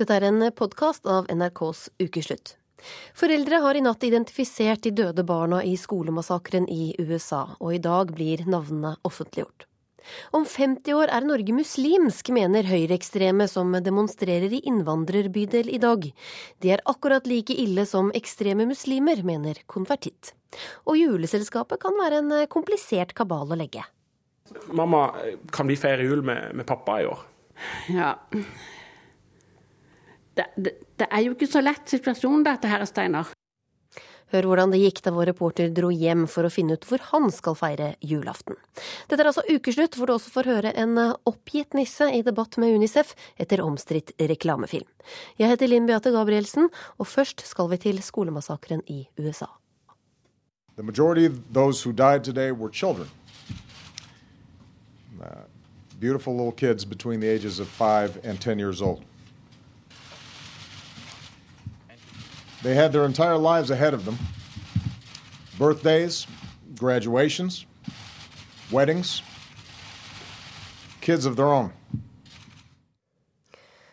Dette er en podkast av NRKs Ukeslutt. Foreldre har i natt identifisert de døde barna i skolemassakren i USA, og i dag blir navnene offentliggjort. Om 50 år er Norge muslimsk, mener høyreekstreme som demonstrerer i innvandrerbydel i dag. De er akkurat like ille som ekstreme muslimer, mener konvertitt. Og juleselskapet kan være en komplisert kabal å legge. Mamma, kan vi feire jul med, med pappa i år? Ja, det, det, det, er jo ikke så lett situasjon, dette her, Steinar. Hør hvordan det gikk da vår reporter dro hjem for å finne ut hvor han skal feire julaften. Dette er altså ukeslutt, hvor du også får høre en oppgitt nisse i debatt med Unicef etter omstridt reklamefilm. Jeg heter Linn Beate Gabrielsen, og først skal vi til skolemassakren i USA. The majority of those who died today were children. Uh, beautiful little kids between the ages of five and ten years old. They had their entire lives ahead of them birthdays, graduations, weddings, kids of their own.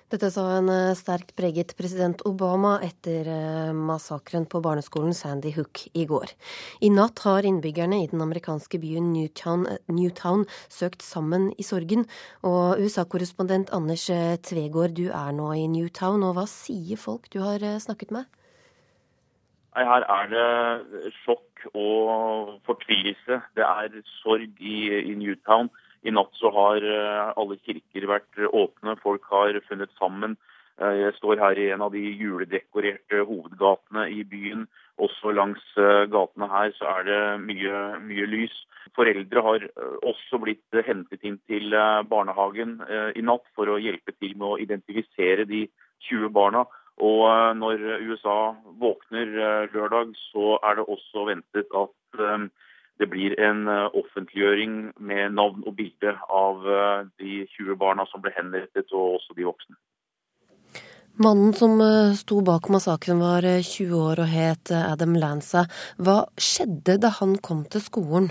Dette sa en eh, sterkt preget president Obama etter eh, massakren på barneskolen Sandy Hook i går. I natt har innbyggerne i den amerikanske byen Newtown, eh, Newtown søkt sammen i sorgen. Og USA-korrespondent Anders Tvegård, du er nå i Newtown, og hva sier folk du har snakket med? Her er det sjokk og fortvilelse. Det er sorg i, i, Newtown. I natt så har eh, alle kirker vært åpne, folk har funnet sammen. Eh, jeg står her i en av de juledekorerte hovedgatene i byen. Også langs eh, gatene her så er det mye, mye lys. Foreldre har også blitt hentet inn til barnehagen i natt for å hjelpe til med å identifisere de 20 barna. Og eh, når USA våkner eh, lørdag, så er det også ventet at eh, det blir en offentliggjøring med navn og bilde av de 20 barna som ble henrettet, og også de voksne. Mannen som sto bak massakren var 20 år og het Adam Lanza. Hva skjedde da han kom til skolen?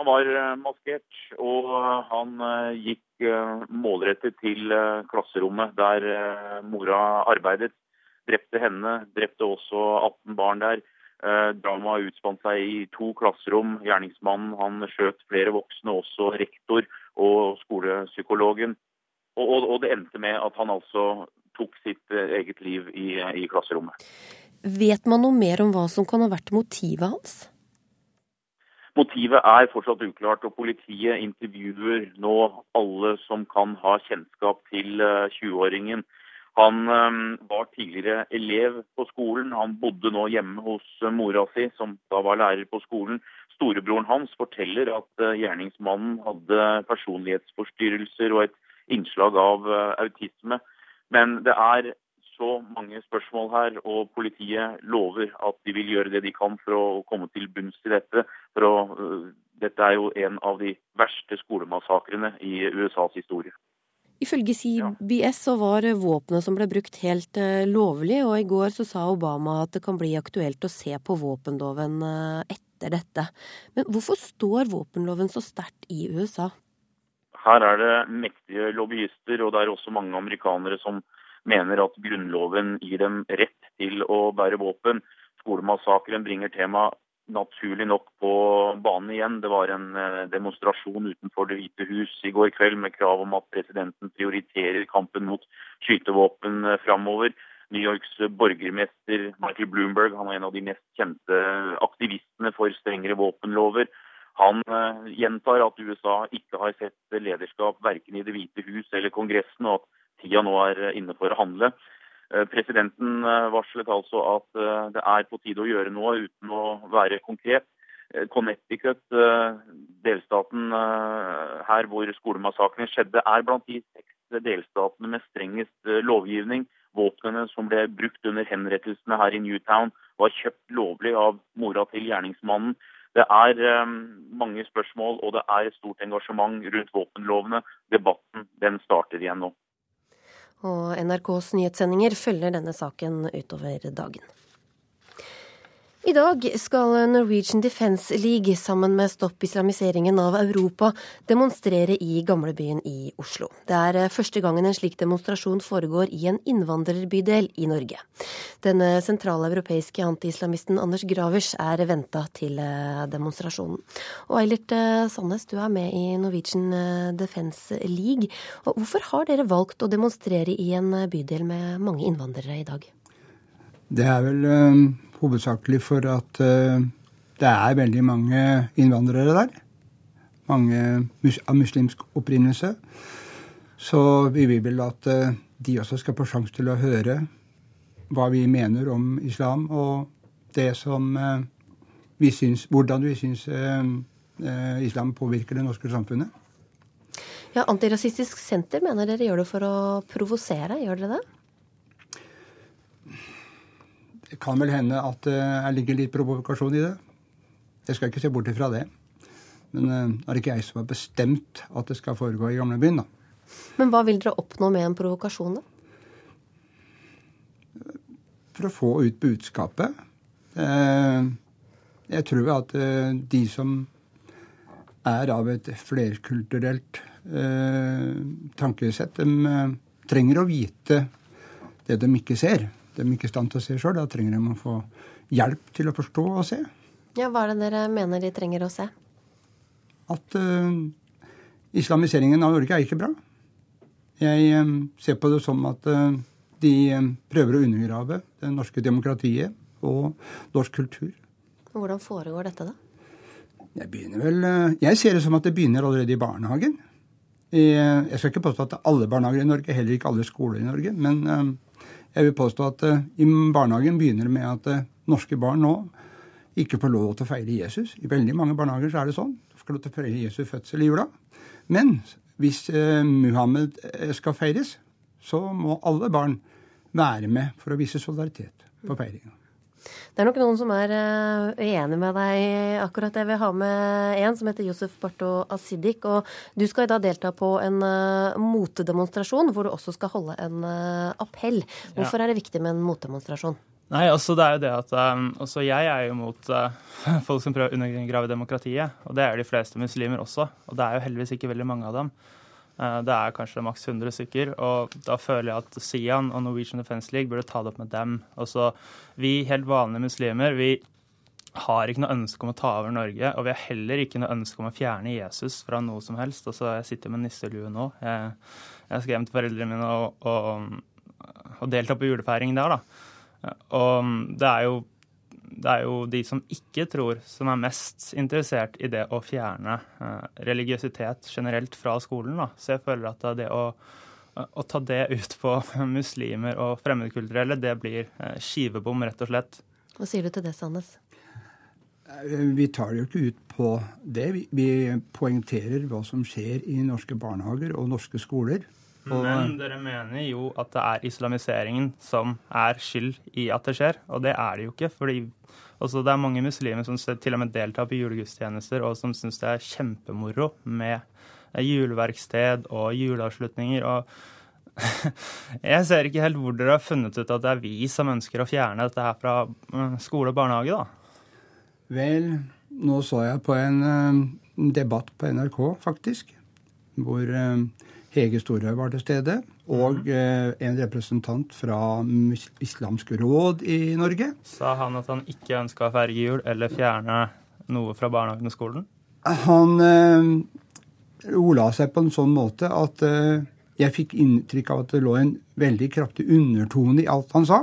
Han var maskert, og han gikk Eh, målrettet til eh, klasserommet der eh, mora arbeidet. Drepte henne, drepte også 18 barn der. Dramaet utspant seg i to klasserom. Gjerningsmannen han skjøt flere voksne, også rektor og skolepsykologen. Og, og, og, det endte med at han altså tok sitt eget liv i, i klasserommet. Vet man noe mer om hva som kan ha vært motivet hans? Motivet er fortsatt uklart, og politiet intervjuer nå alle som kan ha kjennskap til 20-åringen. Eh, han um, var tidligere elev på skolen. Han bodde nå hjemme hos mora si, som da var lærer på skolen. Storebroren hans forteller at gjerningsmannen hadde personlighetsforstyrrelser og et innslag av autisme. Men det er så mange spørsmål her, og politiet lover at de vil gjøre det de kan for å komme til bunns i dette. Å, uh, dette er jo en av de verste skolemassakrene i USAs historie. Ifølge CBS så var våpenet som ble brukt helt uh, lovlig, og i går så sa Obama at det kan bli aktuelt å se på våpenloven uh, etter dette. Men hvorfor står våpenloven så sterkt i USA? Her er det mektige lobbyister, og det er også mange amerikanere som mener at Grunnloven gir dem rett til å bære våpen. Skolemassakren bringer temaet naturlig nok på banen igjen. Det var en eh, demonstrasjon utenfor Det hvite hus i går kveld med krav om at presidenten prioriterer kampen mot skytevåpen eh, framover. New Yorks borgermester Michael Bloomberg han er en av de mest kjente aktivistene for strengere våpenlover. Han uh, gjentar at USA ikke har sett lederskap verken i Det hvite hus eller Kongressen, og at tida nå er eh, inne for å handle. Eh, presidenten eh, varslet altså at det er på tide å gjøre noe uten å være konkret. Connecticut, delstaten her hvor skolemassakren skjedde, er blant de seks delstatene med strengest lovgivning. Våpnene som ble brukt under henrettelsene her i Newtown, var kjøpt lovlig av mora til gjerningsmannen. Det er mange spørsmål og det er et stort engasjement rundt våpenlovene. Debatten den starter igjen nå. Og NRKs nyhetssendinger følger denne saken utover dagen. I dag skal Norwegian Defence League sammen med Stopp islamiseringen av Europa demonstrere i gamlebyen i Oslo. Det er første gangen en slik demonstrasjon foregår i en innvandrerbydel i Norge. Den sentrale europeiske antiislamisten Anders Gravers er venta til eh, demonstrasjonen. Og Eilert eh, Sandnes, du er med i Norwegian eh, Defence League. Og hvorfor har dere valgt å demonstrere i en bydel med mange innvandrere i dag? Det er vel hovedsakelig for at uh, det er veldig mange innvandrere der. Mange av muslimsk opprinnelse. Så vi vil vel at uh, de også skal få sjanse til å høre hva vi mener om islam, og det som uh, vi syns, hvordan vi syns islam påvirker det norske samfunnet. Ja, Antirasistisk Senter mener dere gjør det for å provosere, gjør dere det? Det kan vel hende at det ligger litt provokasjon i det. Jeg skal ikke se bort ifra det. Men uh, det er ikke jeg som har bestemt at det skal foregå i gamlebyen, da. Men hva vil dere oppnå med en provokasjon, da? For å få ut budskapet. Uh, jeg tror at de som er av et flerkulturelt tankesett, de trenger å vite det de ikke ser de ikke er i stand til å se sjøl. Da trenger de å få hjelp til å forstå og se. Ja, Hva er det dere mener de trenger å se? At uh, islamiseringen av Norge er ikke bra. Jeg uh, ser på det som at uh, de prøver å undergrave det norske demokratiet og norsk kultur. Hvordan foregår dette, da? Jeg begynner vel, jeg ser det som at det begynner allerede i barnehagen. Jeg skal ikke påstå at det er alle barnehager i Norge, heller ikke alle skoler i Norge. Men jeg vil påstå at uh, i barnehagen begynner det med at uh, norske barn nå ikke får lov til å feire Jesus. I veldig mange barnehager så er det sånn. Du får lov til å feire Jesus fødsel i jula. Men hvis uh, Muhammed skal feires, så må alle barn være med for å vise solidaritet på feiringa. Det er nok noen som er uh, uenig med deg akkurat. Jeg vil ha med en som heter Josef Barto Asidik. Og du skal i dag delta på en uh, motedemonstrasjon hvor du også skal holde en uh, appell. Hvorfor ja. er det viktig med en motdemonstrasjon? Nei, altså det er jo det at også Jeg er jo mot folk som prøver å undergrave demokratiet. Og det er de fleste muslimer også. Og det er jo heldigvis ikke veldig mange av dem. Eh, det er kanskje maks 100 stykker, og da føler jeg at Sian og Norwegian Defence League burde ta det opp med dem. Også, vi helt vanlige muslimer vi har ikke noe ønske om å ta over Norge, og vi har heller ikke noe ønske om å fjerne Jesus fra noe som helst. Altså, jeg sitter med nisselue nå. Jeg, jeg hjem til foreldrene mine og, og, og deltatt på julefeiring der, da. Og det er jo det er jo de som ikke tror, som er mest interessert i det å fjerne eh, religiøsitet generelt fra skolen. Da. Så jeg føler at det å, å ta det ut på muslimer og fremmedkulturelle, det blir eh, skivebom, rett og slett. Hva sier du til det, Sandnes? Eh, vi tar det jo ikke ut på det. Vi poengterer hva som skjer i norske barnehager og norske skoler. Men dere mener jo at det er islamiseringen som er skyld i at det skjer, og det er det jo ikke. fordi også det er mange muslimer som til og med deltar på julegudstjenester, og som syns det er kjempemoro med juleverksted og juleavslutninger. og jeg ser ikke helt hvor dere har funnet ut at det er vi som ønsker å fjerne dette her fra mm, skole og barnehage, da. Vel, nå så jeg på en uh, debatt på NRK, faktisk, hvor uh, Hege Storhaug var til stede. Og mhm. eh, en representant fra Islamsk råd i Norge. Sa han at han ikke ønska å feire jul eller fjerne noe fra barnehagen og skolen? Han eh, ola seg på en sånn måte at eh, jeg fikk inntrykk av at det lå en veldig kraftig undertone i alt han sa.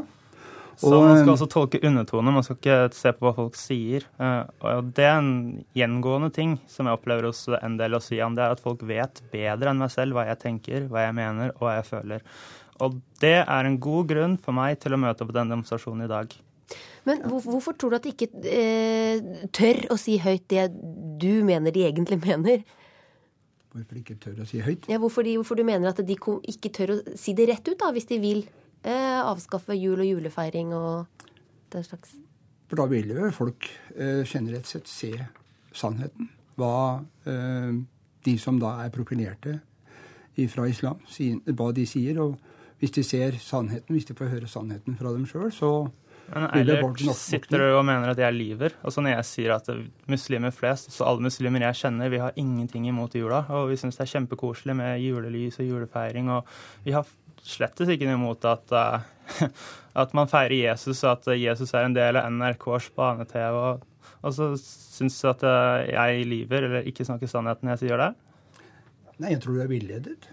Så og, man skal også tolke undertoner, man skal ikke se på hva folk sier. Eh, og det er en gjengående ting som jeg opplever hos en del å si om, det er at folk vet bedre enn meg selv hva jeg tenker, hva jeg mener og hva jeg føler. Og det er en god grunn for meg til å møte opp på denne demonstrasjonen i dag. Men hvorfor tror du at de ikke eh, tør å si høyt det du mener de egentlig mener? Hvorfor de ikke tør å si høyt? Ja, hvorfor, de, hvorfor du mener at de ikke tør å si det rett ut, da, hvis de vil eh, avskaffe jul og julefeiring og den slags? For da vil jo folk eh, generelt sett se sannheten. Hva eh, de som da er profilerte fra islam, si, hva de sier. Og hvis de ser sannheten, hvis de får høre sannheten fra dem sjøl, så Men Eilert sitter du og mener at jeg lyver. Altså Når jeg sier at muslimer flest, så alle muslimer jeg kjenner, vi har ingenting imot jula. Og vi syns det er kjempekoselig med julelys og julefeiring. Og vi har slettes ikke noe imot at, eh, at man feirer Jesus, og at Jesus er en del av NRKs bane-TV. Og, og så syns du at eh, jeg lyver eller ikke snakker sannheten når jeg sier det. Nei, jeg tror du er villedet.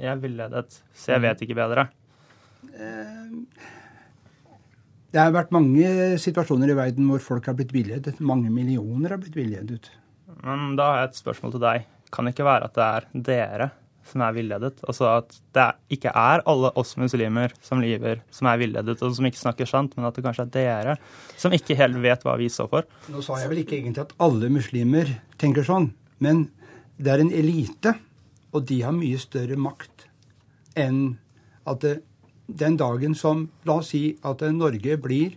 Jeg er villedet, så jeg vet ikke bedre. Det har vært mange situasjoner i verden hvor folk har blitt villedet. Mange millioner har blitt villedet. Men da har jeg et spørsmål til deg. Kan det ikke være at det er dere som er villedet? Altså at det ikke er alle oss muslimer som lyver, som er villedet, og som ikke snakker sant, men at det kanskje er dere som ikke helt vet hva vi står for? Nå sa jeg vel ikke egentlig at alle muslimer tenker sånn, men det er en elite, og de har mye større makt enn at det, den dagen som La oss si at Norge blir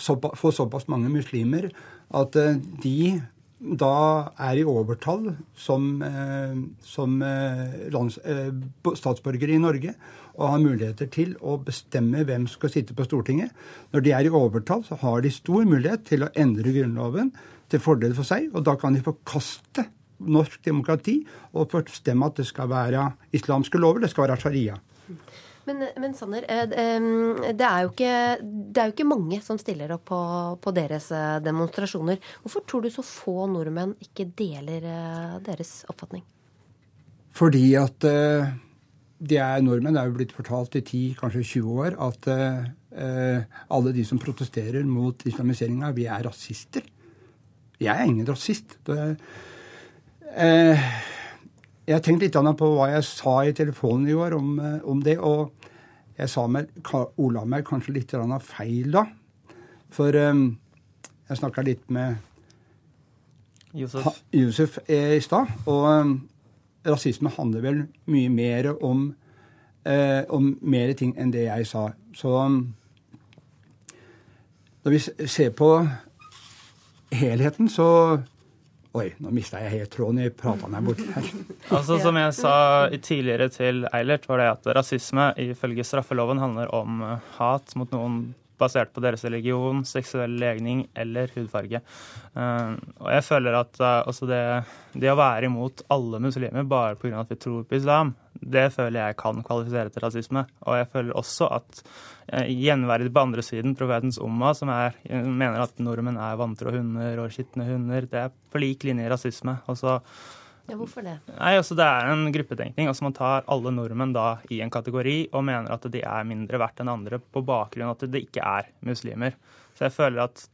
så, får såpass mange muslimer at eh, de da er i overtall som, eh, som eh, lands, eh, statsborgere i Norge og har muligheter til å bestemme hvem som skal sitte på Stortinget. Når de er i overtall, så har de stor mulighet til å endre Grunnloven til fordel for seg, og da kan de forkaste norsk demokrati og bestemme at det skal være islamske lover, det skal være sharia. Men, men Sanner, eh, eh, det er, ikke, det er jo ikke mange som stiller opp på, på deres eh, demonstrasjoner. Hvorfor tror du så få nordmenn ikke deler deres oppfatning? Fordi at de er nordmenn, det er jo blitt fortalt i 10, kanskje 20 år, at alle de som protesterer mot islamiseringa, vi er rasister. Jeg er ingen rasist. Det, eh, jeg har tenkt litt på hva jeg sa i telefonen i går om, eh, om det, og jeg sa meg, Ola meg kanskje litt feil da. For um, jeg snakka litt med Josef, ha, eh, i stad. Og um, rasisme handler vel mye mer om, uh, om mer ting enn det jeg sa. Så um, når vi ser på helheten, så Oi, nå mista jeg helt tråden. i prata meg bort her. altså Som jeg sa tidligere til Eilert, var det at rasisme ifølge straffeloven handler om eh, hat mot noen basert på deres religion, seksuell legning eller hudfarge. Eh, og jeg føler at altså det, det å være imot alle muslimer bare pga. at vi tror på islam, det føler jeg kan kvalifisere til rasisme. Og jeg føler også at gjenverdet på andre siden, profetens umma, som er, mener at nordmenn er vantro hunder og skitne hunder, det er på lik linje rasisme. Og så Ja, hvorfor det? Nei, altså Det er en gruppetenkning. altså Man tar alle nordmenn da i en kategori og mener at de er mindre verdt enn andre på bakgrunn av at det ikke er muslimer. Så jeg føler at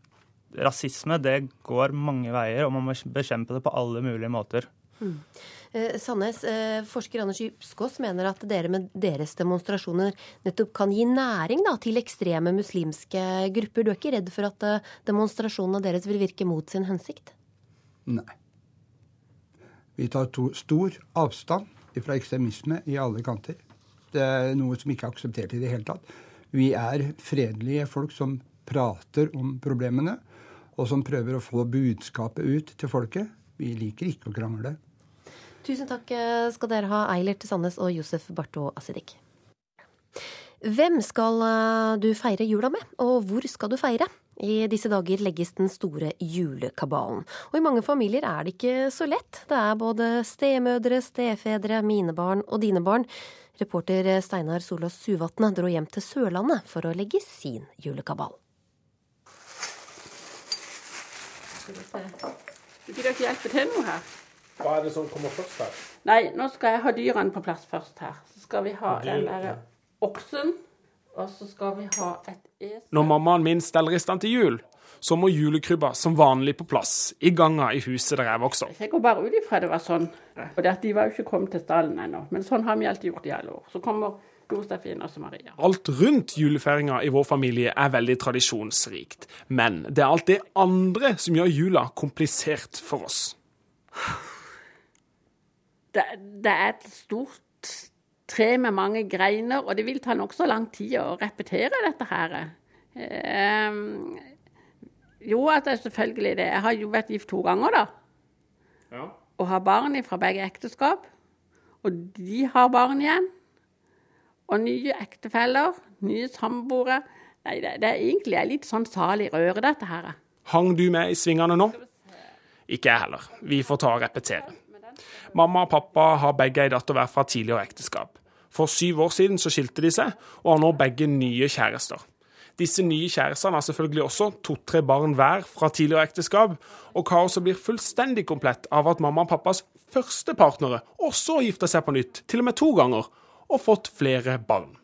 rasisme det går mange veier, og man må bekjempe det på alle mulige måter. Eh, Sandnes, eh, forsker Anders Djupskås mener at dere med deres demonstrasjoner nettopp kan gi næring da, til ekstreme muslimske grupper. Du er ikke redd for at eh, demonstrasjonene deres vil virke mot sin hensikt? Nei. Vi tar to, stor avstand fra ekstremisme i alle kanter. Det er noe som ikke er akseptert i det hele tatt. Vi er fredelige folk som prater om problemene, og som prøver å få budskapet ut til folket. Vi liker ikke å krangle. Tusen takk skal dere ha, Eilert Sandnes og Josef Bartho Asidik. Hvem skal eh, du feire jula med, og hvor skal du feire? I disse dager legges den store julekabalen. Og i mange familier er det ikke så lett. Det er både stemødre, stefedre, mine barn og dine barn. Reporter Steinar Solås Suvatne dro hjem til Sørlandet for å legge sin julekabal. Vil dere hjelpe til noe her? Hva er det som kommer først her? Nei, nå skal jeg ha dyrene på plass først her. Så skal vi ha den derre oksen, og så skal vi ha et esel. Når mammaen min steller i stand til jul, så må julekrybba som vanlig på plass i ganga i huset der jeg vokser opp. Jeg går bare ut ifra det var sånn. For det at de var jo ikke kommet til stallen ennå. Men sånn har vi alltid gjort i alle år. Så kommer Josefin og så Maria. Alt rundt julefeiringa i vår familie er veldig tradisjonsrikt. Men det er alt det andre som gjør jula komplisert for oss. Det, det er et stort tre med mange greiner, og det vil ta nokså lang tid å repetere dette her. Eh, jo, at det er selvfølgelig det. Jeg har jo vært gift to ganger, da. Og har barn fra begge ekteskap. Og de har barn igjen. Og nye ektefeller, nye samboere. Nei, det, det er egentlig litt sånn salig røre, dette her. Hang du med i svingene nå? Ikke jeg heller. Vi får ta og repetere. Mamma og pappa har begge ei datter hver fra tidligere ekteskap. For syv år siden så skilte de seg, og har nå begge nye kjærester. Disse nye kjærestene har selvfølgelig også to-tre barn hver fra tidligere ekteskap, og kaoset blir fullstendig komplett av at mamma og pappas første partnere også har gifta seg på nytt, til og med to ganger, og fått flere barn.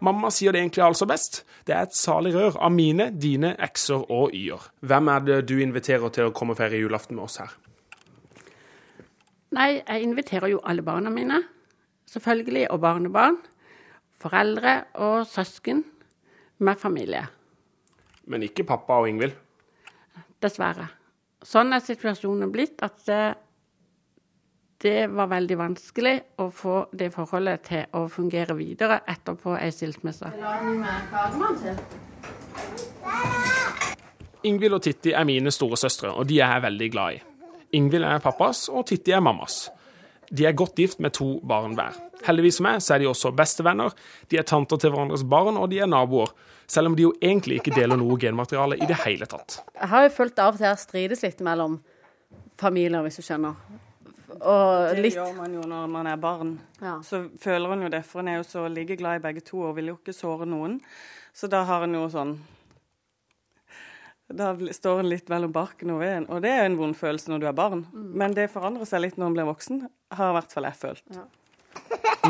Mamma sier det egentlig altså best. Det er et salig rør av mine, dine, ekser og y-er. Hvem er det du inviterer til å komme og feire julaften med oss her? Nei, jeg inviterer jo alle barna mine, selvfølgelig, og barnebarn. Foreldre og søsken med familie. Men ikke pappa og Ingvild? Dessverre. Sånn er situasjonen blitt at det, det var veldig vanskelig å få det forholdet til å fungere videre etterpå ei skilsmisse. Ingvild og Titti er mine storesøstre, og de er jeg veldig glad i. Ingvild er pappas, og Titti er mammas. De er godt gift med to barn hver. Heldigvis for meg så er de også bestevenner, de er tanter til hverandres barn, og de er naboer. Selv om de jo egentlig ikke deler noe genmateriale i det hele tatt. Jeg har jo følt av og til at strides litt mellom familier, hvis du skjønner. Og Det gjør man jo når man er barn. Ja. Så føler hun jo det, for hun er jo så like glad i begge to og vil jo ikke såre noen. Så da har hun jo sånn Da står en litt mellom barken og veden. Og det er en vond følelse når du er barn. Men det forandrer seg litt når en blir voksen, har i hvert fall jeg følt.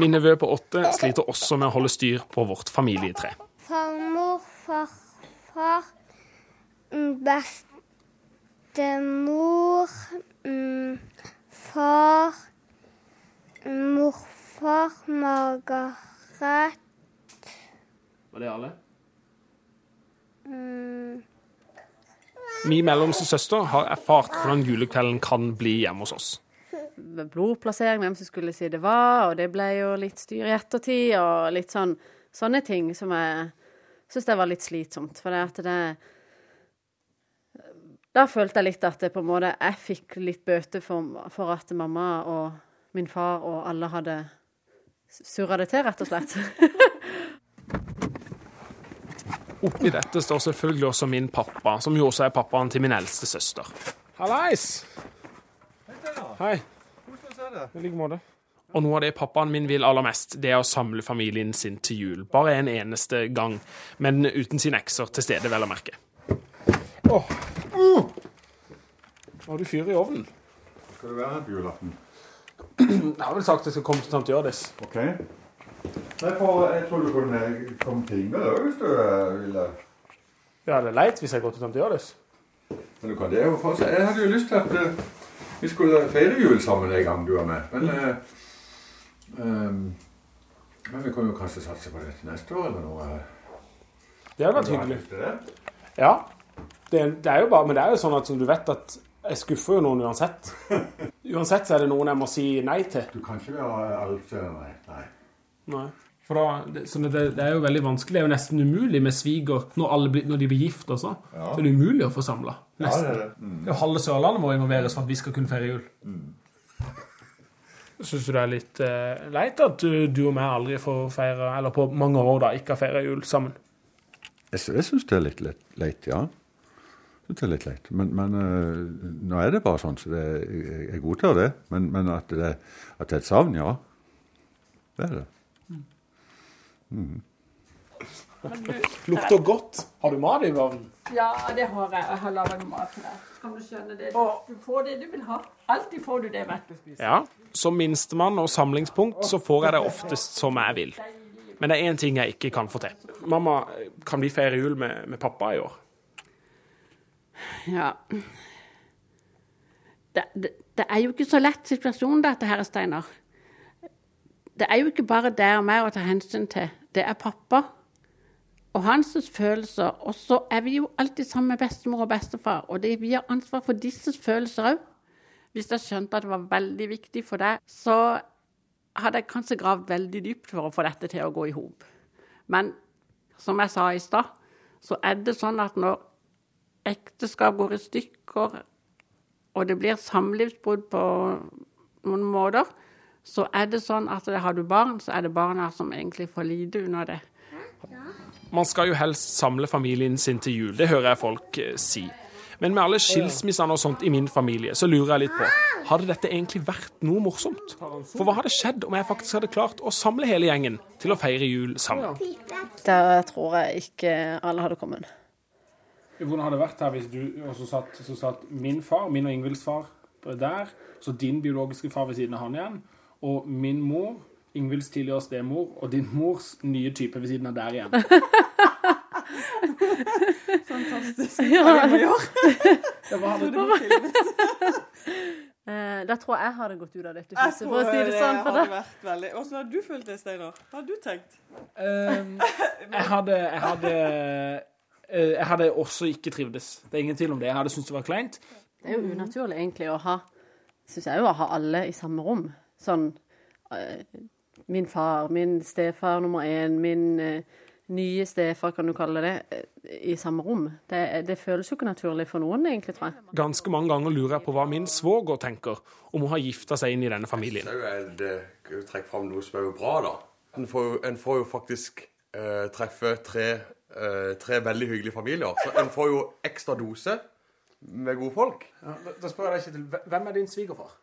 Min nevø på åtte sliter også med å holde styr på vårt familietre. Farmor, farfar, mm, bestemor, mm, far, morfar, Margaret Var det alle? mm, Min mellomste søster har erfart hvordan julekvelden kan bli hjemme hos oss. blodplassering, hvem som skulle si det var, og det ble jo litt styr i ettertid, og litt sånn sånne ting som jeg syns det var litt slitsomt. For det at det Da følte jeg litt at det på en måte Jeg fikk litt bøte for, for at mamma og min far og alle hadde surra det til, rett og slett. Oppi dette står selvfølgelig også min pappa, som jo også er pappaen til min eldste søster. Hallais! Hei. I like måte. Og noe av det pappaen min vil aller mest, det er å samle familien sin til jul. Bare en eneste gang, men uten sine ekser til stede, vel å merke. Åh. Uh. Har du fyr i ovnen? Skal du være her på julaften? Jeg har vel sagt at jeg skal komme til tante Hjørdis. OK. Nei, for jeg tror du kunne komme til Ingvild òg, hvis du eh, ville. Ja, det er leit hvis jeg går til tante Hjørdis. Men du kan det jo for seg. Jeg hadde jo lyst til at eh, vi skulle feire jul sammen en gang du var med. Men, eh, um, men vi kan jo kanskje satse på det til neste år eller noe. Det hadde vært hyggelig. det? Ja. Det, det er jo bare, men det er jo sånn at som du vet at jeg skuffer jo noen uansett. Uansett så er det noen jeg må si nei til. Du kan ikke være eh, Nei. nei. For da, det, så det, det er jo veldig vanskelig. Det er jo nesten umulig med sviger når, når de blir gift også. Ja. Så det er umulig å få samla. Ja, det er det. Mm. Det er jo halve Sørlandet må involveres for at vi skal kunne feire jul. Syns du det er litt eh, leit at du, du og meg aldri får feire, eller på mange år da, ikke har feira jul sammen? Jeg, jeg syns det er litt leit, leit, ja. Det er litt leit. Men, men øh, nå er det bare sånn, så det, jeg, jeg godtar det. Men, men at, det, at det er et savn, ja. Det er det. Lukter godt. Har du mat i ovnen? Ja, det har jeg. Jeg har laga noe mat til deg. Kan du skjønne det? Du får det du vil ha. Alltid får du det, vet du. Ja. Som minstemann og samlingspunkt så får jeg det oftest som jeg vil. Men det er én ting jeg ikke kan få til. Mamma, kan vi feire jul med, med pappa i år? Ja. Det, det, det er jo ikke så lett situasjon, dette her, Steinar. Det er jo ikke bare deg og meg å ta hensyn til. Det er pappa og hans følelser. Og så er vi jo alltid sammen med bestemor og bestefar, og det, vi har ansvar for disses følelser òg. Hvis jeg skjønte at det var veldig viktig for deg, så hadde jeg kanskje gravd veldig dypt for å få dette til å gå i hop. Men som jeg sa i stad, så er det sånn at når ekteskap går i stykker, og det blir samlivsbrudd på noen måter, så er det sånn at har du barn, så er det barna som egentlig får lide under det. Man skal jo helst samle familien sin til jul, det hører jeg folk eh, si. Men med alle skilsmissene og sånt i min familie, så lurer jeg litt på Hadde dette egentlig vært noe morsomt? For hva hadde skjedd om jeg faktisk hadde klart å samle hele gjengen til å feire jul sammen? Der tror jeg ikke alle hadde kommet. Hvordan hadde det vært her hvis du også satt, så satt min far, min og Ingvilds far, der, så din biologiske far ved siden av han igjen, og min mor, Ingvilds tidligere stemor, og din mors nye type ved siden av der igjen? Fantastisk. Ja. Det filmes. Eh, da tror jeg jeg hadde gått ut av dette huset, for å si det sånn. For hadde vært veldig Åssen hadde du følt det, Steinar? Hva hadde du tenkt? Um, jeg hadde Jeg hadde eh, jeg hadde også ikke trivdes. Det er ingen tvil om det. Jeg hadde syntes det var kleint. Det er jo unaturlig egentlig å ha Syns jeg jo å ha alle i samme rom. Sånn eh, Min far, min stefar nummer én, min eh, nye stefar, kan du kalle det, eh, i samme rom. Det, det føles jo ikke naturlig for noen, egentlig, tror jeg. Ganske mange ganger lurer jeg på hva min svoger tenker om hun har gifta seg inn i denne familien. Det er jo å trekke fram noe som er jo bra, da. En får jo, en får jo faktisk eh, treffe tre, eh, tre veldig hyggelige familier. Så en får jo ekstra dose med gode folk. da, spør jeg deg, Kjetil, hvem er din svigerfar?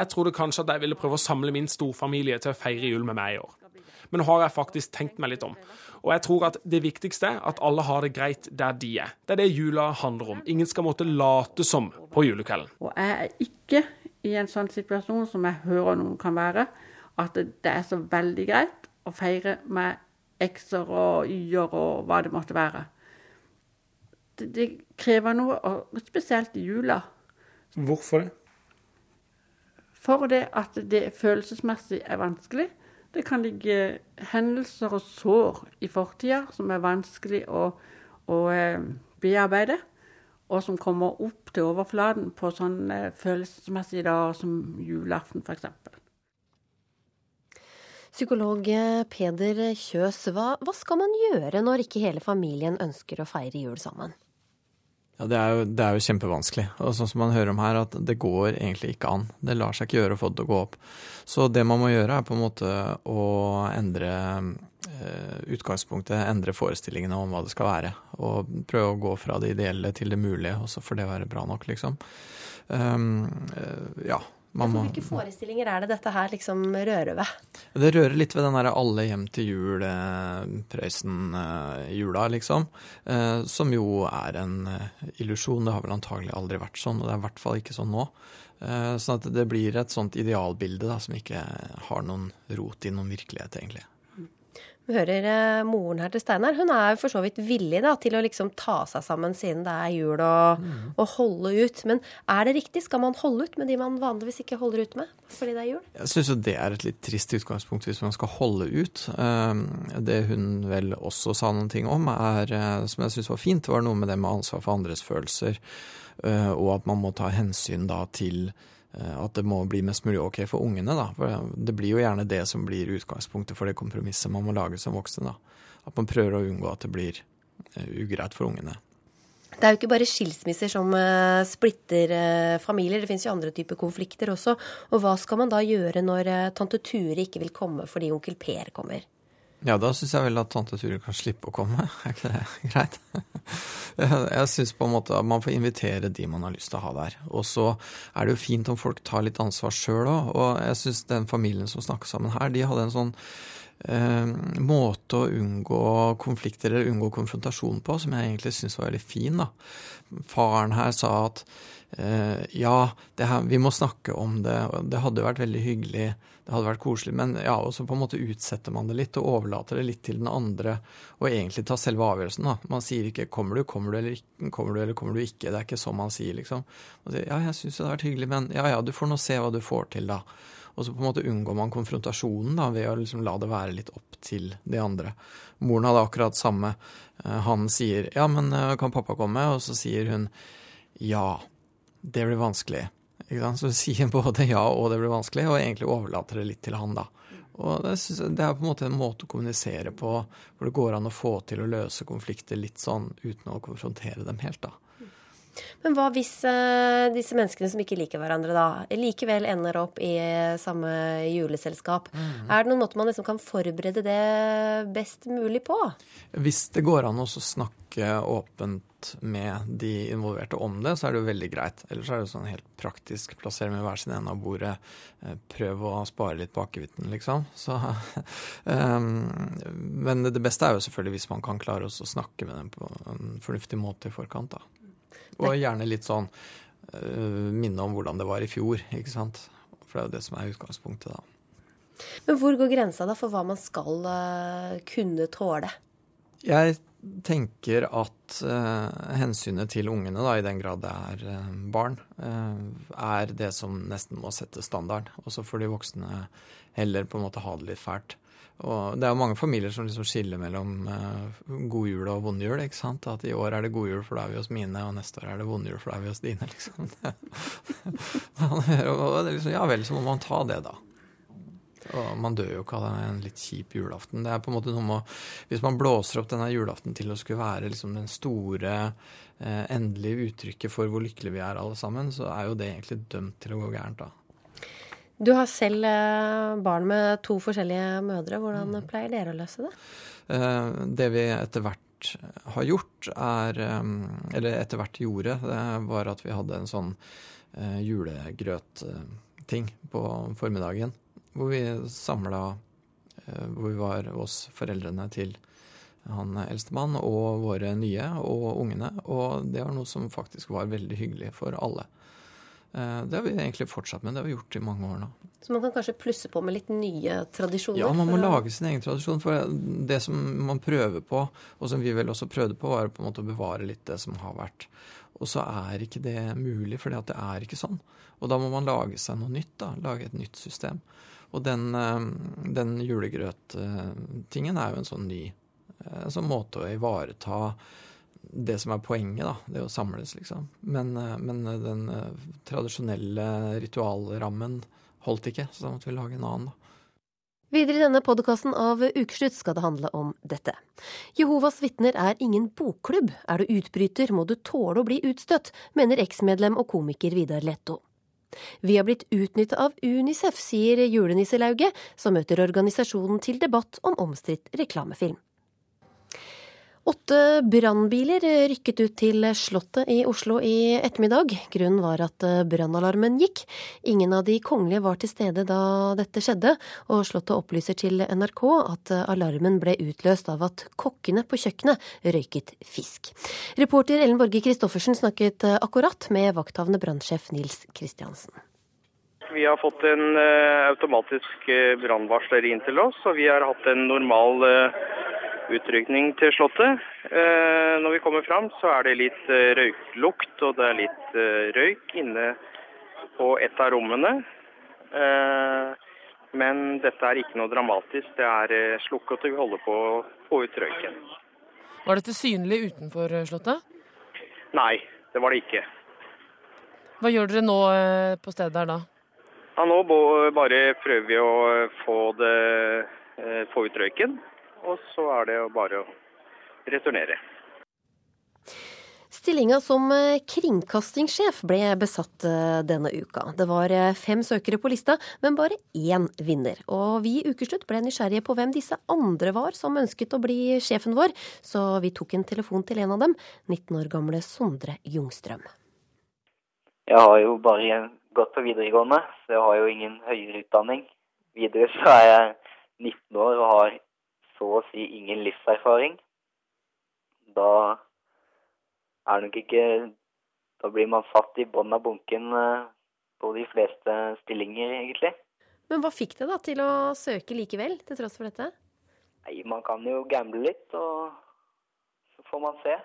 Jeg trodde kanskje at jeg ville prøve å samle min storfamilie til å feire jul med meg i år. Men nå har jeg faktisk tenkt meg litt om. Og jeg tror at det viktigste er at alle har det greit der de er. Det er det jula handler om. Ingen skal måtte late som på julekvelden. Og jeg er ikke i en sånn situasjon som jeg hører noen kan være, at det er så veldig greit å feire med x-er og y-er og hva det måtte være. Det, det krever noe, og spesielt i jula. Hvorfor det? For det at det følelsesmessig er vanskelig. Det kan ligge hendelser og sår i fortida som er vanskelig å, å eh, bearbeide, og som kommer opp til overflaten på sånne følelsesmessige dager som julaften, f.eks. Psykolog Peder Kjøs, hva, hva skal man gjøre når ikke hele familien ønsker å feire jul sammen? Ja, det er, jo, det er jo kjempevanskelig. Og sånn som man hører om her, at det går egentlig ikke an. Det lar seg ikke gjøre å få det til å gå opp. Så det man må gjøre, er på en måte å endre eh, utgangspunktet, endre forestillingene om hva det skal være. Og prøve å gå fra det ideelle til det mulige, og så får det være bra nok, liksom. Um, ja. Man må, Hvilke forestillinger er det dette her liksom rører ved? det rører litt ved den derre alle hjem til jul, eh, Prøysen-jula, liksom. Eh, som jo er en eh, illusjon. Det har vel antagelig aldri vært sånn, og det er i hvert fall ikke sånn nå. Eh, sånn at det blir et sånt idealbilde da, som ikke har noen rot i noen virkelighet, egentlig. Hører eh, moren her til Steinar. Hun er jo for så vidt villig da, til å liksom ta seg sammen siden det er jul, og, og holde ut. Men er det riktig? Skal man holde ut med de man vanligvis ikke holder ut med fordi det er jul? Jeg syns jo det er et litt trist utgangspunkt hvis man skal holde ut. Eh, Det hun vel også sa noen ting om, er, eh, som jeg syns var fint, var noe med det med ansvar for andres følelser, eh, og at man må ta hensyn da til at det må bli mest mulig ok for ungene. da. For Det blir jo gjerne det som blir utgangspunktet for det kompromisset man må lage som voksen. da. At man prøver å unngå at det blir eh, ugreit for ungene. Det er jo ikke bare skilsmisser som eh, splitter eh, familier, det finnes jo andre typer konflikter også. Og hva skal man da gjøre når eh, tante Ture ikke vil komme fordi onkel Per kommer? Ja, da syns jeg vel at tante Ture kan slippe å komme. Er ikke det greit? Jeg, syns på en måte at man får invitere de man har lyst til å ha der. Og så er det jo fint om folk tar litt ansvar sjøl òg. Og jeg syns den familien som snakker sammen her, de hadde en sånn eh, måte å unngå konflikter eller unngå konfrontasjon på som jeg egentlig syns var veldig fin. da. Faren her sa at eh, ja, her, vi må snakke om det, og det hadde vært veldig hyggelig, det hadde vært koselig, men ja, og så på en måte utsetter man det litt og overlater det litt til den andre, og egentlig tar selve avgjørelsen. da. Man sier ikke 'kommer du, kommer du, eller ikke', kommer du eller kommer du ikke'. Det er ikke sånn man sier, liksom. Man sier 'ja, jeg syns det hadde vært hyggelig, men ja ja, du får nå se hva du får til', da. Og så på en måte unngår man konfrontasjonen da, ved å liksom la det være litt opp til de andre. Moren hadde akkurat samme. Eh, Han sier 'ja, men eh, kan pappa komme?' Og så sier hun 'ja, det blir vanskelig'. Så sier både ja og det blir vanskelig, og egentlig overlater det litt til han, da. Og det, det er på en måte en måte å kommunisere på hvor det går an å få til å løse konflikter litt sånn uten å konfrontere dem helt, da. Men hva hvis uh, disse menneskene som ikke liker hverandre, da, likevel ender opp i samme juleselskap? Mm. Er det noen måte man liksom kan forberede det best mulig på? Hvis det går an å snakke åpent med de involverte om det, så er det jo veldig greit. Ellers er det sånn helt praktisk. Plassere med hver sin ende av bordet. Eh, prøv å spare litt på akevitten, liksom. Så, um, men det beste er jo selvfølgelig hvis man kan klare å snakke med dem på en fornuftig måte i forkant. da. Og gjerne litt sånn uh, minne om hvordan det var i fjor, ikke sant. For det er jo det som er utgangspunktet, da. Men hvor går grensa da for hva man skal uh, kunne tåle? Jeg tenker at eh, hensynet til ungene, da, i den grad det er eh, barn, eh, er det som nesten må sette standard. Og så får de voksne heller på en måte ha det litt fælt. Og det er jo mange familier som liksom skiller mellom uh, god jul og vond jul. At i år er det god jul, for da er vi hos mine, og neste år er det vond jul, for da er vi hos dine. liksom. og det er liksom, Ja vel, så må man ta det, da. Og man dør jo ikke av en litt kjip julaften. Det er på en måte noe med, Hvis man blåser opp denne julaften til å skulle være liksom den store, eh, endelige uttrykket for hvor lykkelige vi er alle sammen, så er jo det egentlig dømt til å gå gærent, da. Du har selv eh, barn med to forskjellige mødre. Hvordan mm. pleier dere å løse det? Eh, det vi etter hvert har gjort, er eh, Eller etter hvert gjorde, det var at vi hadde en sånn julegrøtting på formiddagen. Hvor vi samla Hvor vi var oss foreldrene til han eldstemann og våre nye og ungene. Og det var noe som faktisk var veldig hyggelig for alle. Eh, det har vi egentlig fortsatt med. Det har vi gjort i mange år nå. Så man kan kanskje plusse på med litt nye tradisjoner? Ja, man må lage sin egen tradisjon. For det som man prøver på, og som vi vel også prøvde på, var på en måte å bevare litt det som har vært. Og så er ikke det mulig, for det er ikke sånn. Og da må man lage seg noe nytt. da, Lage et nytt system. Og den, eh, den julegrøttingen er jo en sånn ny en sånn måte å ivareta det som er poenget, da. Det å samles, liksom. Men, eh, men den eh, tradisjonelle ritualrammen holdt ikke, så da måtte vi lage en annen, da. Videre i denne podkasten av Ukeslutt skal det handle om dette. Jehovas vitner er ingen bokklubb. Er du utbryter, må du tåle å bli utstøtt, mener eksmedlem og komiker Vidar Letto. Vi har blitt utnytta av Unicef, sier julenisselauget, som møter organisasjonen til debatt om omstridt reklamefilm. Åtte brannbiler rykket ut til Slottet i Oslo i ettermiddag. Grunnen var at brannalarmen gikk. Ingen av de kongelige var til stede da dette skjedde, og Slottet opplyser til NRK at alarmen ble utløst av at kokkene på kjøkkenet røyket fisk. Reporter Ellen Borge Christoffersen snakket akkurat med vakthavende brannsjef Nils Kristiansen. Vi har fått en uh, automatisk uh, brannvarsler inn til oss, og vi har hatt en normal uh, utrykning til Slottet. Eh, når vi kommer fram, så er det litt eh, røyklukt og det er litt eh, røyk inne på et av rommene. Men dette er ikke noe dramatisk. Det er slukket og vi holder på å få ut røyken. Var dette synlig utenfor Slottet? Nei, det var det ikke. Hva gjør dere nå på stedet der da? Ja, Nå bare prøver vi å få, det, få ut røyken. Og så er det jo bare å returnere. Stillinga som eh, kringkastingssjef ble besatt eh, denne uka. Det var eh, fem søkere på lista, men bare én vinner. Og vi i Ukeslutt ble nysgjerrige på hvem disse andre var som ønsket å bli sjefen vår, så vi tok en telefon til en av dem, 19 år gamle Sondre Jungstrøm. Jeg har jo bare gått på videregående, så jeg har jo ingen høyere utdanning. Videre så er jeg 19 år og har så å si ingen livserfaring, da er nok ikke Da blir man satt i bånn av bunken eh, på de fleste stillinger, egentlig. Men hva fikk deg da til å søke likevel, til tross for dette? Nei, Man kan jo gamble litt, og så får man se.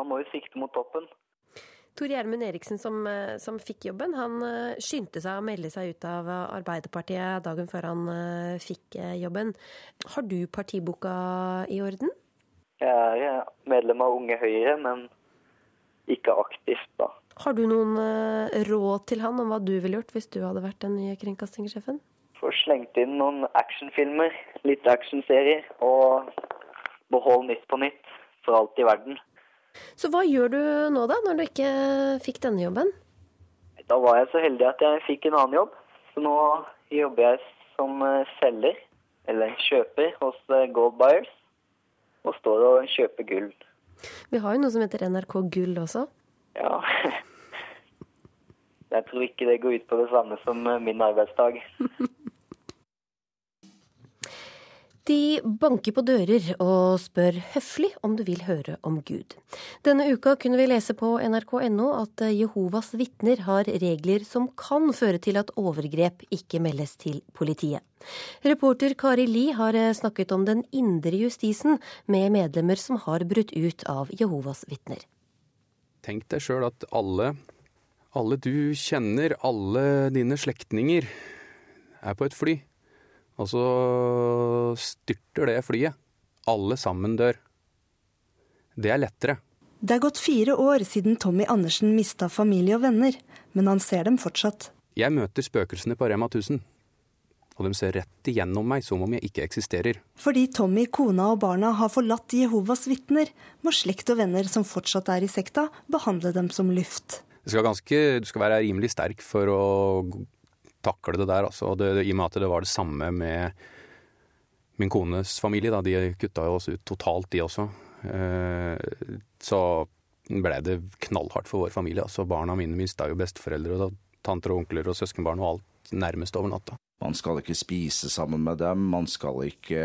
Man må jo sikte mot toppen. Tor Gjermund Eriksen som, eh, som, fikk jobben, han eh, skyndte seg å melde seg ut av Arbeiderpartiet dagen før han eh, fikk jobben. Har du partiboka i orden? Jeg er medlem av Unge Høyre, men ikke aktivt, da. Har du noen råd til han om hva du ville gjort hvis du hadde vært den nye kringkastingssjefen? Få slengt inn noen actionfilmer, litt actionserier, og behold Nytt på nytt for alt i verden. Så hva gjør du nå, da, når du ikke fikk denne jobben? Da var jeg så heldig at jeg fikk en annen jobb. Så nå jobber jeg som eh, selger, eller kjøper, hos eh, Gold Buyers. Og står og kjøper gull. Vi har jo noe som heter NRK Gull også. Ja. Jeg tror ikke det går ut på det samme som eh, min arbeidsdag. De banker på dører og spør høflig om du vil høre om Gud. Denne uka kunne vi lese på nrk.no at Jehovas vitner har regler som kan føre til at overgrep ikke meldes til politiet. Reporter Kari Li har snakket om den indre justisen med medlemmer som har brutt ut av Jehovas vitner. Tenk deg sjøl at alle, alle du kjenner, alle dine slektninger, er på et fly. Og så styrter det flyet. Alle sammen dør. Det er lettere. Det er gått fire år siden Tommy Andersen mista familie og venner, men han ser dem fortsatt. Jeg møter spøkelsene på Rema 1000. Og de ser rett igjennom meg som om jeg ikke eksisterer. Fordi Tommy, kona og barna har forlatt Jehovas vitner, må slekt og venner som fortsatt er i sekta, behandle dem som luft. Skal ganske, du skal være rimelig sterk for å takle det der, altså. Det, I og med at det var det samme med min kones familie, da. De kutta jo oss ut totalt, de også. Eh, så ble det knallhardt for vår familie. Altså, barna mine mista jo besteforeldre og tanter og onkler og søskenbarn og alt nærmest over natta. Man skal ikke spise sammen med dem, man skal ikke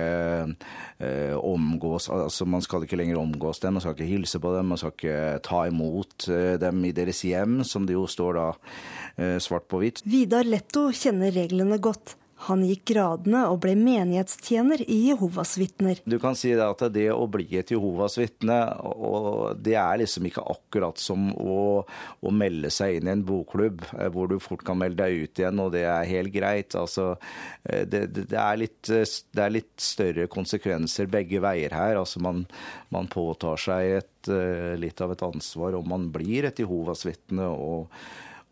eh, omgås altså Man skal ikke lenger omgås dem, man skal ikke hilse på dem, man skal ikke ta imot eh, dem i deres hjem, som det jo står da eh, svart på hvitt. Vidar Letto kjenner reglene godt. Han gikk gradene og ble menighetstjener i Jehovas vitner. Du kan si at det å bli et Jehovas vitne, det er liksom ikke akkurat som å, å, melde seg inn i en bokklubb eh, hvor du fort kan melde deg ut igjen, og det er helt greit. Altså, eh, det, det, er litt, det, er litt, større konsekvenser begge veier her. Altså, man, man påtar seg et, eh, litt av et ansvar om man blir et Jehovas vitne. og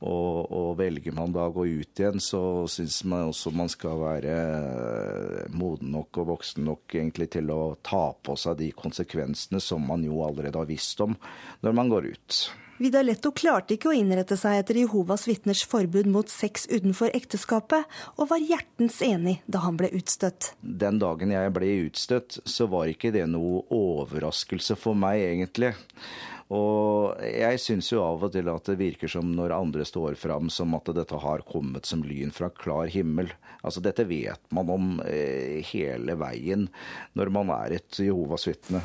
og, og, velger man da å gå ut igjen, så syns man også man skal være eh, moden nok og voksen nok egentlig til å ta på seg de konsekvensene som man jo allerede har visst om når man går ut. Vidar Letto klarte ikke å innrette seg etter Jehovas vitners forbud mot sex utenfor ekteskapet, og var hjertens enig da han ble utstøtt. Den dagen jeg ble utstøtt, så var ikke det noe overraskelse for meg, egentlig. Og jeg syns jo av og til at det virker som når andre står fram som at dette har kommet som lyn fra klar himmel. Altså dette vet man om eh, hele veien når man er et Jehovas vitne.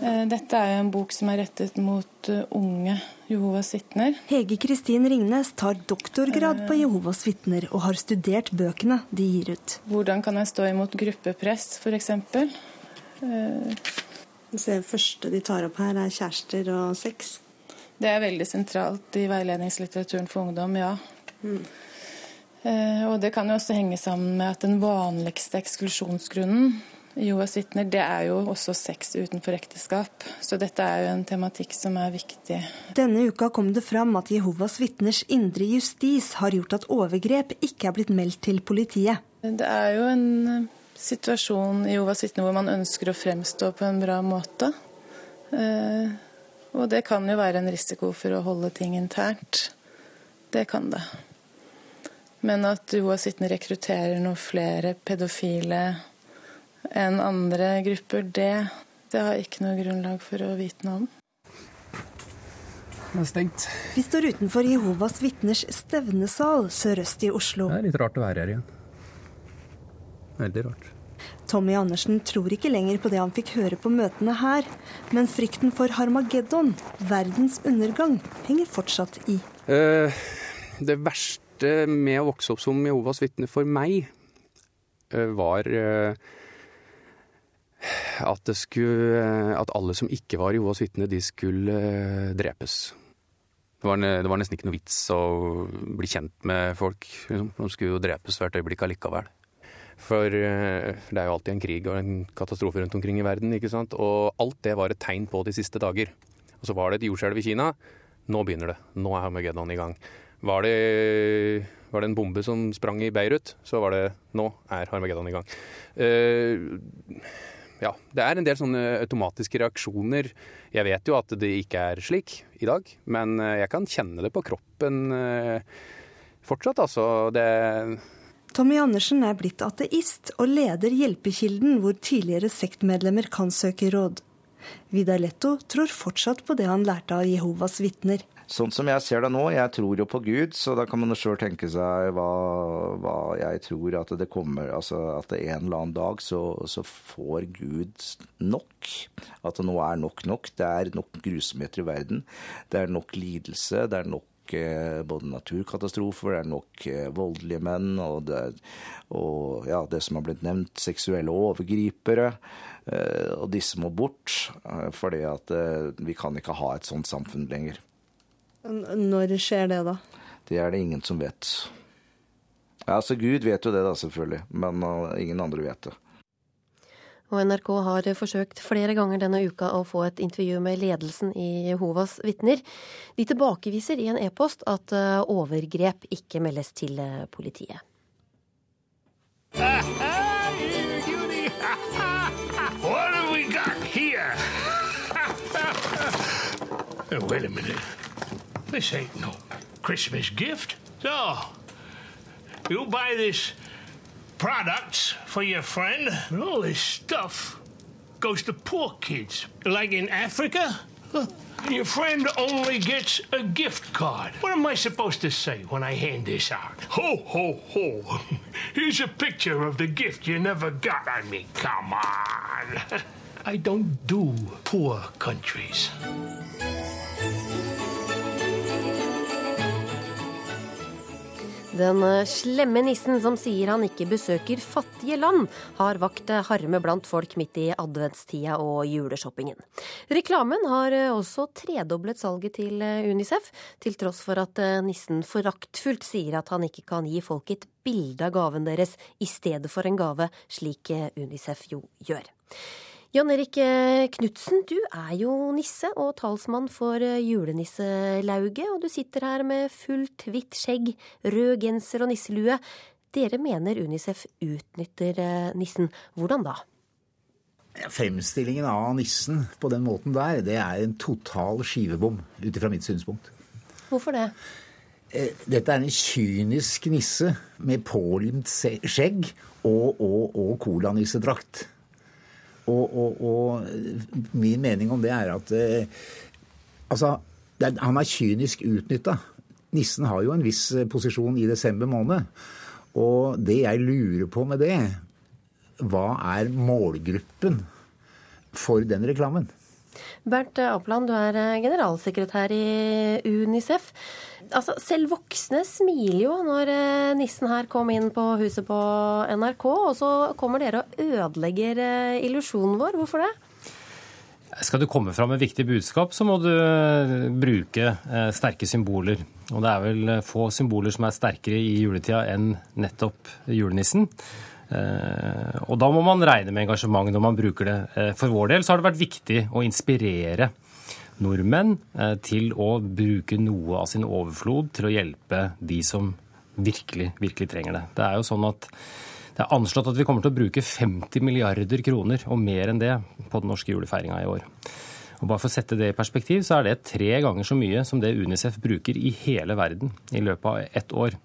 Eh, dette er jo en bok som er rettet mot eh, unge Jehovas vitner. Hege Kristin Ringnes tar doktorgrad på Jehovas vitner og har studert bøkene de gir ut. Hvordan kan jeg stå imot gruppepress, f.eks.? Det første de tar opp her, er kjærester og sex. Det er veldig sentralt i veiledningslitteraturen for ungdom, ja. Mm. Eh, og det kan jo også henge sammen med at den vanligste eksklusjonsgrunnen i Jehovas vitner, det er jo også sex utenfor ekteskap. Så dette er jo en tematikk som er viktig. Denne uka kom det fram at Jehovas vitners indre justis har gjort at overgrep ikke er blitt meldt til politiet. Det er jo en situasjon i Jehovas vitner hvor man ønsker å fremstå på en bra måte. Eh, og det kan jo være en risiko for å holde ting internt. Det kan det. Men at Jehovas vitner rekrutterer noen flere pedofile enn andre grupper, det, det har jeg ikke noe grunnlag for å vite noe om. Det er stengt. Vi står utenfor Jehovas vitners stevnesal sørøst i Oslo. Det er litt rart å være her igjen. Veldig rart. Tommy Andersen tror ikke lenger på det han fikk høre på møtene her, men frykten for Harmageddon, verdens undergang, henger fortsatt i. Uh, det verste med å vokse opp som Jehovas vitne for meg, uh, var uh, at, skulle, at, alle som ikke var Jehovas vitne, de skulle drepes. Det var, det var, nesten ikke noe vits å bli kjent med folk. Liksom. De skulle jo drepes hvert øyeblikk allikevel. For det er jo alltid en krig og en katastrofe rundt omkring i verden. ikke sant? Og alt det var et tegn på de siste dager. Og så var det et jordskjelv i Kina. Nå begynner det. Nå er Armageddon i gang. Var det, var det en bombe som sprang i Beirut, så var det nå er Armageddon i gang. ja, det er en del sånne automatiske reaksjoner. Jeg vet jo at det ikke er slik i dag, men eh, jeg kan kjenne det på kroppen eh, fortsatt, altså. Det Tommy Andersen er blitt ateist og leder Hjelpekilden, hvor tidligere sektmedlemmer kan søke råd. Vidar Letto tror fortsatt på det han lærte av Jehovas vitner. Sånn som jeg ser det nå, jeg tror jo på Gud, så da kan man sjøl tenke seg hva, hva, jeg tror at det kommer Altså at det en eller annen dag så, så, får Gud nok. At det nå er nok nok. Det er nok grusomheter i verden. Det er nok lidelse. Det er nok eh, både naturkatastrofer, det er nok eh, voldelige menn, og, det, og ja, det som har blitt nevnt, seksuelle overgripere. Eh, og disse må bort, fordi at vi kan ikke ha et sånt samfunn lenger. Når skjer det, da? Det er det ingen som vet. Ja, altså Gud vet jo det, da, selvfølgelig, men ingen andre vet det. Og NRK har forsøkt flere ganger denne uka å få et intervju med ledelsen i Jehovas vitner. De tilbakeviser i en e-post at uh, overgrep ikke meldes til uh, politiet. Hey? Wait a minute. This ain't no Christmas gift. So, you buy this products for your friend, and all this stuff goes to poor kids. Like in Africa? And your friend only gets a gift card. What am I supposed to say when I hand this out? Ho, ho, ho. Here's a picture of the gift you never got. I mean, come on. I don't do poor countries. Den eh, slemme nissen som sier han ikke besøker fattige land, har vakt eh, harme blant folk midt i adventstida og juleshoppingen. Reklamen har eh, også tredoblet salget til Unicef, til tross for at nissen foraktfullt sier at han ikke kan gi folk et bilde av gaven deres i stedet for en gave, slik Unicef jo gjør. Jan Erik eh, Knutsen, du er jo nisse og talsmann for eh, julenisselauget. Og du sitter her med fullt hvitt skjegg, rød genser og nisselue. Dere mener Unicef utnytter eh, nissen. Hvordan da? Fremstillingen av nissen på den måten der, det er en total skivebom, ut ifra mitt synspunkt. Hvorfor det? Dette er en kynisk nisse med pålimt skjegg og, og, og colanissedrakt. Og, og, og, min mening om det er at eh, Altså, han er kynisk utnytta. Nissen har jo en viss eh, posisjon i desember måned. Og det jeg lurer på med det, hva er målgruppen for den reklamen? Bernt Apeland, du er eh, generalsekretær i Unicef altså, selv voksne smiler jo når eh, nissen her kom inn på huset på NRK, og så kommer dere og ødelegger eh, illusjonen vår. Hvorfor det? Skal du komme fram med viktig budskap, så må du bruke sterke symboler. Og det er vel få symboler som er sterkere i juletida enn nettopp julenissen. Og da må man regne med engasjement når man bruker det. For vår del så har det vært viktig å inspirere nordmenn eh, til å bruke noe av sin overflod til å hjelpe de som virkelig, virkelig trenger det. Det er jo sånn at det er anslått at vi kommer til å bruke 50 milliarder kroner og mer enn det på den norske julefeiringa i år. Og bare For å sette det i perspektiv, så er det tre ganger så mye som det Unicef bruker i hele verden i løpet av ett år.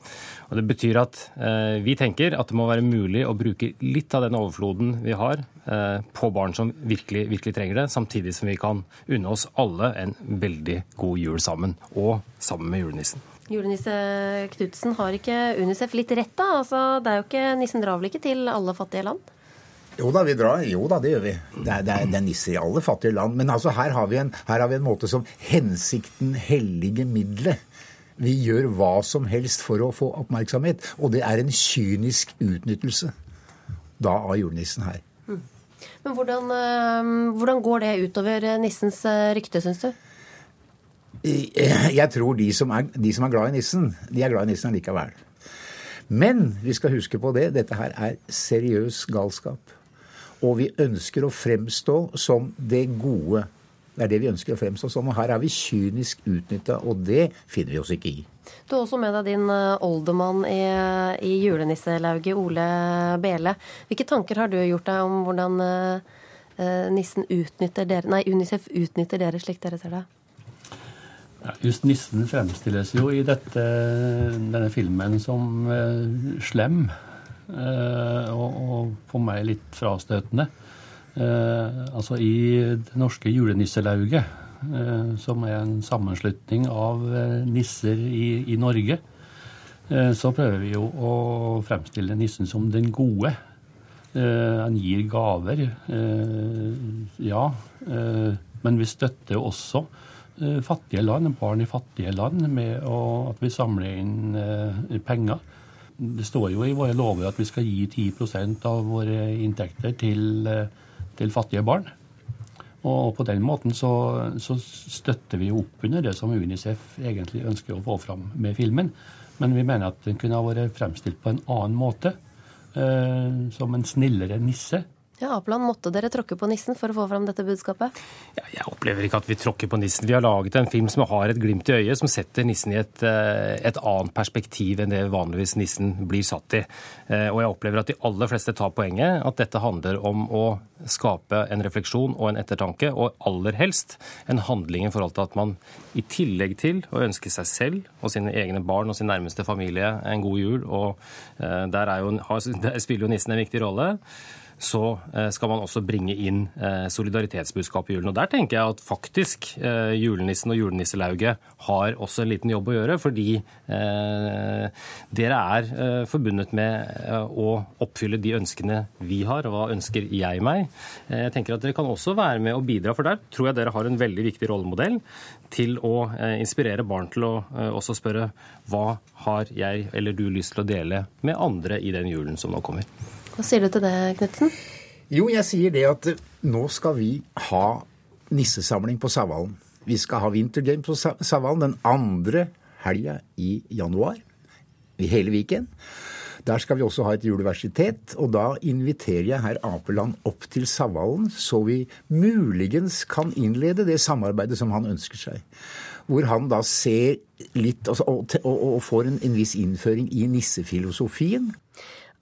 Og Det betyr at eh, vi tenker at det må være mulig å bruke litt av den overfloden vi har eh, på barn som virkelig, virkelig trenger det, samtidig som vi kan unne oss alle en veldig god jul sammen, og sammen med julenissen. Julenisse Knutsen, har ikke Unicef litt rett, da? Altså, det er jo ikke, Nissen drar ikke til alle fattige land? Jo da, vi drar. Jo da, det gjør vi. Det er, det er, det er nisser i alle fattige land. Men altså, her har, en, her har vi en måte som hensikten hellige middelet. Vi gjør hva som helst for å få oppmerksomhet. Og det er en kynisk utnyttelse da av julenissen her. Mm. Men hvordan, eh, hvordan, går det utover nissens eh, rykte, syns du? Jeg tror de som, er, de som er glad i nissen, de er glad i nissen likevel. Men vi skal huske på det, dette her er seriøs galskap. Og vi ønsker å fremstå som det gode. Det er det vi ønsker å fremstå som. Og her er vi kynisk utnytta, og det finner vi oss ikke i. Du har også med deg din eh, oldemann i, i julenisselauget, Ole Bele. Hvilke tanker har du gjort deg om hvordan eh, eh, nissen utnytter dere, nei, Unicef utnytter dere slik dere ser det? Ja, just nissen fremstilles jo i dette, denne filmen som eh, slem. Eh, og, for meg litt frastøtende. Eh, altså i det norske julenisselauget, eh, som er en sammenslutning av nisser i, i Norge, så prøver vi jo å fremstille nissen som den gode. Han gir gaver, ja. men vi støtter også fattige land, barn i fattige land, med å, at vi samler inn penger. Det står jo i våre lover at vi skal gi 10% av våre inntekter til, eh, til fattige barn. Og på den måten så, så støtter vi opp under det som Unicef egentlig ønsker å få fram med filmen. Men vi mener at den kunne ha vært fremstilt på en annen måte. Eh, som en snillere nisse. Ja, Apeland, måtte dere tråkke på nissen for å få fram dette budskapet? Jeg opplever ikke at vi tråkker på nissen. Vi har laget en film som har et glimt i øyet, som setter nissen i et, eh, et annet perspektiv enn det vanligvis nissen blir satt i. Eh, Og jeg opplever at de aller fleste tar poenget, at dette handler om å skape en refleksjon og en ettertanke, og aller helst en handling i forhold til at man i tillegg til å ønske seg selv og sine egne barn og sin nærmeste familie en god jul, og eh, der, er jo, der spiller jo nissen en viktig rolle, så eh, skal man også bringe inn solidaritetsbudskapet solidaritetsbudskap i julen. Og Der tenker jeg at faktisk eh, julenissen og julenisselauget har også en liten jobb å gjøre, fordi eh, dere er eh, forbundet med eh, å oppfylle de ønskene vi har. Og hva ønsker jeg meg? Eh, jeg tenker at Dere kan også være med og bidra, for der tror jeg dere har en veldig viktig rollemodell til å eh, inspirere barn til å eh, også spørre hva har jeg eller du lyst til å dele med andre i den julen som nå kommer. Hva sier du til det, Knutsen? Jo, jeg sier det at eh, nå skal vi ha nissesamling på Savalen. Vi skal ha Wintergame på Sa- Savalen den andre helga i januar. I hele Viken. Der skal vi også ha et juleversitet, og da inviterer jeg herr Apeland opp til Savalen, så vi muligens kan innlede det samarbeidet som han ønsker seg. Hvor han da ser litt altså, og, og, og får en, en viss innføring i nissefilosofien.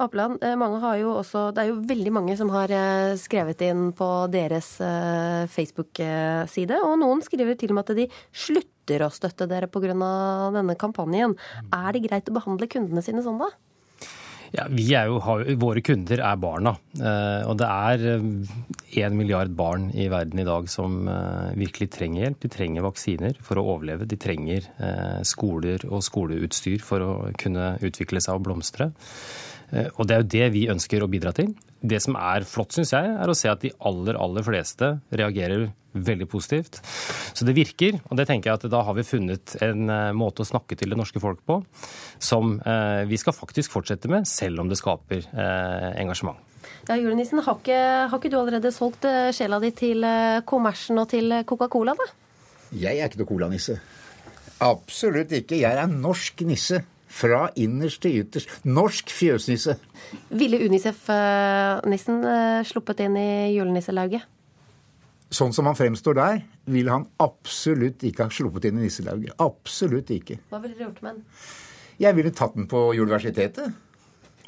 Apeland, eh, mange har jo også, det er jo veldig mange som har eh, skrevet inn på deres eh, Facebook-side, og noen skriver til og med at de slutter å støtte dere pga. denne kampanjen. Er det greit å behandle kundene sine sånn, da? Ja, jo, har, Våre kunder er barna. Eh, og det er én milliard barn i verden i dag som eh, virkelig trenger hjelp. De trenger vaksiner for å overleve. De trenger eh, skoler og skoleutstyr for å kunne utvikle seg og blomstre. Eh, Og det er jo det vi ønsker å bidra til. Det som er flott, syns jeg, er å se at de aller, aller fleste reagerer veldig positivt. Så det virker, og det tenker jeg at da har vi funnet en eh, måte å snakke til det norske folk på som eh, vi skal faktisk fortsette med, selv om det skaper eh, engasjement. Ja, Julenissen, har ikke, har ikke du allerede solgt sjela di til kommersen og til Coca-Cola, da? Jeg er ikke noe colanisse. Absolutt ikke. Jeg er en norsk nisse. Fra innerst til ytterst. Norsk fjøsnisse. Ville Unicef-nissen eh, sluppet inn i julenisselauget? Sånn som han fremstår der, ville han absolutt ikke ha sluppet inn i nisselauget. Absolutt ikke. Hva ville dere gjort med den? Jeg ville tatt den på universitetet.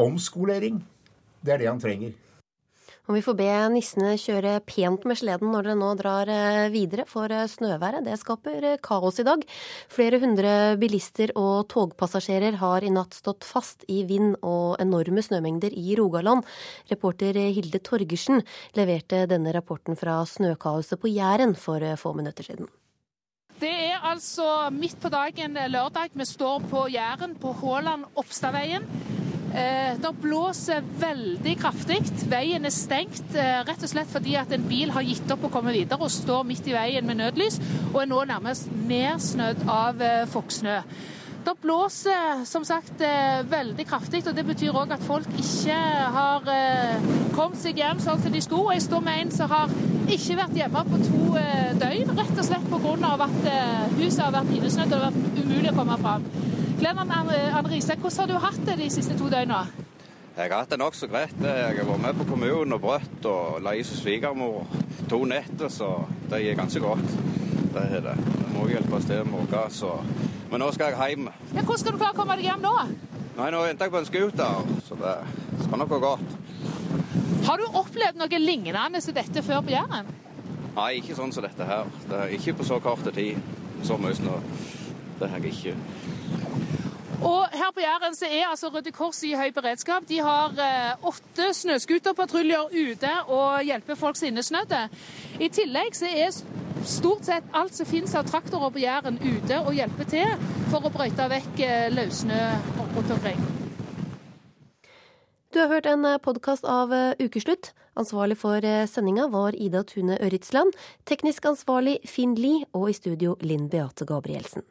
Omskolering. Det er det han trenger. Og vi får be nissene kjøre pent med sleden når dere nå drar eh, videre, for eh, snøværet det skaper eh, kaos i dag. Flere hundre bilister og togpassasjerer har i natt stått fast i vind og enorme snømengder i Rogaland. Reporter Hilde Torgersen leverte denne rapporten fra snøkaoset på Jæren for få minutter siden. Det er altså midt på dagen lørdag. Vi står på Jæren, på Håland Oppstadveien. Eh, det blåser veldig kraftig. Veien er stengt eh, rett og slett fordi at en bil har gitt opp å komme videre og står midt i veien med nødlys, og er nå nærmest nedsnødd av eh. Det blåser som sagt eh, veldig kraftig, og det betyr òg at folk ikke har eh, kommet seg hjem sånn som de skulle. Jeg står med en som har ikke vært hjemme på to eh, døgn, rett og slett pga. at eh, huset har vært innesnødd og det har vært umulig å komme fram. Glenn Anne Riise, hvordan har du hatt det de siste to døgna? Jeg har hatt det nokså greit. Jeg har vært med på kommunen og brøtt og leie svigermor to netter, så det gir ganske godt. Det er det. Det må hjelpes til med noe, så Men nå skal jeg hjem. Ja, hvordan skal du klare å komme deg hjem nå? Nei, nå venter jeg på en scooter, så det skal nok gå godt. Har du opplevd noe lignende som dette før på Jæren? Nei, ikke sånn som dette her. Det er ikke på så kort tid. Så mye snø. Det har jeg ikke. Og her på Jæren så er altså Røde Kors i høy beredskap. De har eh, åtte snøscooterpatruljer ute og hjelper folk som er innesnødde. I tillegg så er stort sett alt som finnes av traktorer på Jæren ute og hjelper til for å brøyte vekk eh, løssnø rundt omkring. Du har hørt en podkast av eh, Ukeslutt. Ansvarlig for eh, sendinga var Ida Tune Øritsland. Teknisk ansvarlig Finn Lie, og i studio Linn Beate Gabrielsen.